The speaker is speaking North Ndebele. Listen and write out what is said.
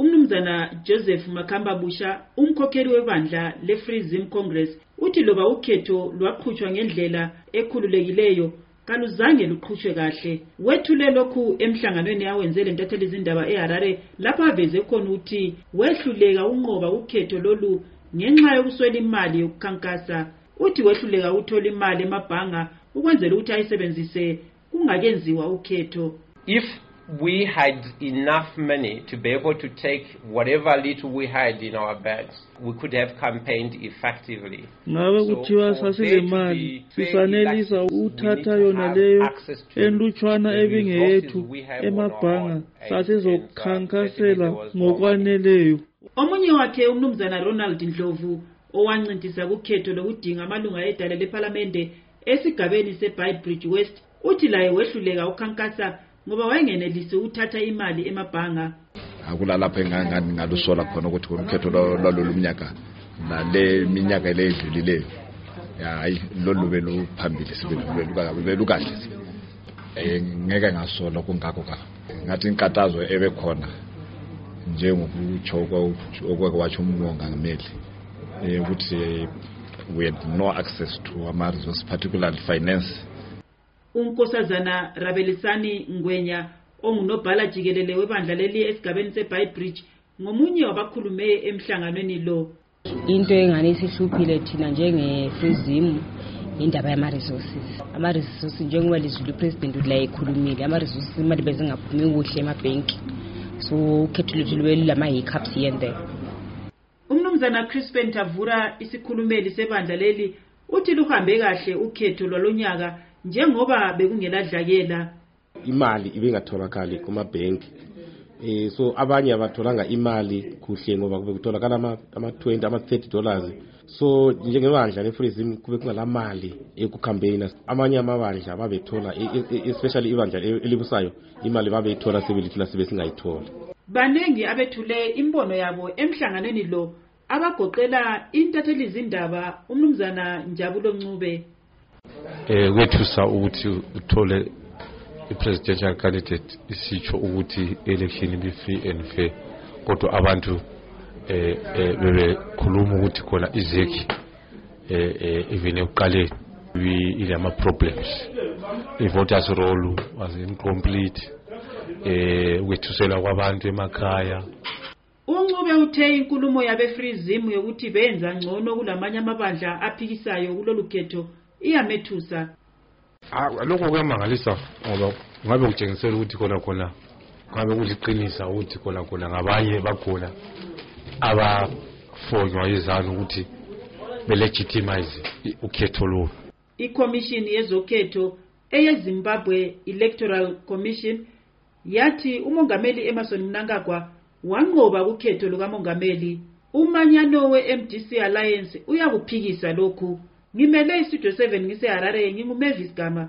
umnumzana joseph makhamba busha umkhokheli webandla le-free zim congress uthi loba ukhetho lwaqhutshwa ngendlela ekhululekileyo kaluzange luqhutshwe kahle wethule lokhu emhlanganweni awenze le ntatheli izindaba eharare lapho aveze khona ukuthi wehluleka ukunqoba ukhetho lolu ngenxa yokuswela imali yokukhankasa uthi wehluleka ukuthola imali emabhanga ukwenzela ukuthi ayisebenzise kungakenziwa ukhetho if we had enough money to be able to take whatever little we had in our bags. We could have campaigned effectively. ngabe kuthiwa sasilemali sisanelisa ukuthatha yona leyo enlutshwana ebingeyethu emabhanga sasizokhankasela ngokwaneleyo omunye wakhe umnumzana ronald ndlovu owancintisa kukhetho lokudinga amalunga edale lephalamende esigabeni seBaybridge West uthi laye wehluleka ukhankasa ngoba wayengenelisi ukuthatha imali emabhanga akulalapho engangani ngalusola khona ukuthi ngomkhetho lwalolu mnyaka nale minyaka le edlulileyo hayi lolu beluphambili sibelukahle Eh, ngeke ngasolo kungakho ka ngathi inkathazo ebe khona njengokutsho okwake watsho umngongameli um eh, ukuthi we had no access to ama-resource particularly finance unkosazana rabelisani ngwenya ongunobhala jikelele webandla leli esigabeni sebhayibridge ngomunye wabakhulume emhlanganweni lo into engani isihluphile thina njengefrizimu yindaba yama-resources ama-resources njengoba lizulu upresident uthi la ekhulumile ama-resources imali bezingaphumi kuhle emabhenki so ukhetho lwethu lube lulama-hiccups here and there umnumzana crispen tavura isikhulumeli sebandla leli uthi luhambe kahle ukhetho lwalonyaka njengoba bekungeladlakela imali ibingatholakali kumabhenki eh so abanye abatholanga imali kuhle ngoba kube kutholakala ama-20 ama-30 dollars so njengebandla lefurism kube kungalamali ekukhambeyina amanye amabandla babethola e, e, e, especially ibandla elibusayo imali babeyithola sebelithila sebe singayitholi baningi abethule imbono yabo emhlanganweni lo abagoqela intathelizindaba umnumzana njabulo ncube um kwethusa ukuthi uthole i-presidential candidate isitsho ukuthi election ibi-free and fair kodwa abantu um bebekhuluma ukuthi khona izeki um even ekuqaleni ilama-problems i-voters roll was incomplete um ukwethusela kwabantu emakhaya UNcube uthe inkulumo yabeFree Zim yokuthi benza ngcono kulamanye amabandla aphikisayo kulolu khetho iyamethusa. Ah, lokho kuyamangalisa ngoba ngabe kutshengisela ukuthi khona khona ngabe kuliqinisa ukuthi khona khona ngabanye bakhona abafonywa yizanu ukuthi belegitimize ukhetho lolu. Ikhomishini yezokhetho eyeZimbabwe Electoral Commission yathi umongameli emerson mnangagwa wanqoba kukhetho lukamongameli umanyano we-mdc alliance uyakuphikisa lokhu ngimele istudio 7 ngiseharare ngingumavis gama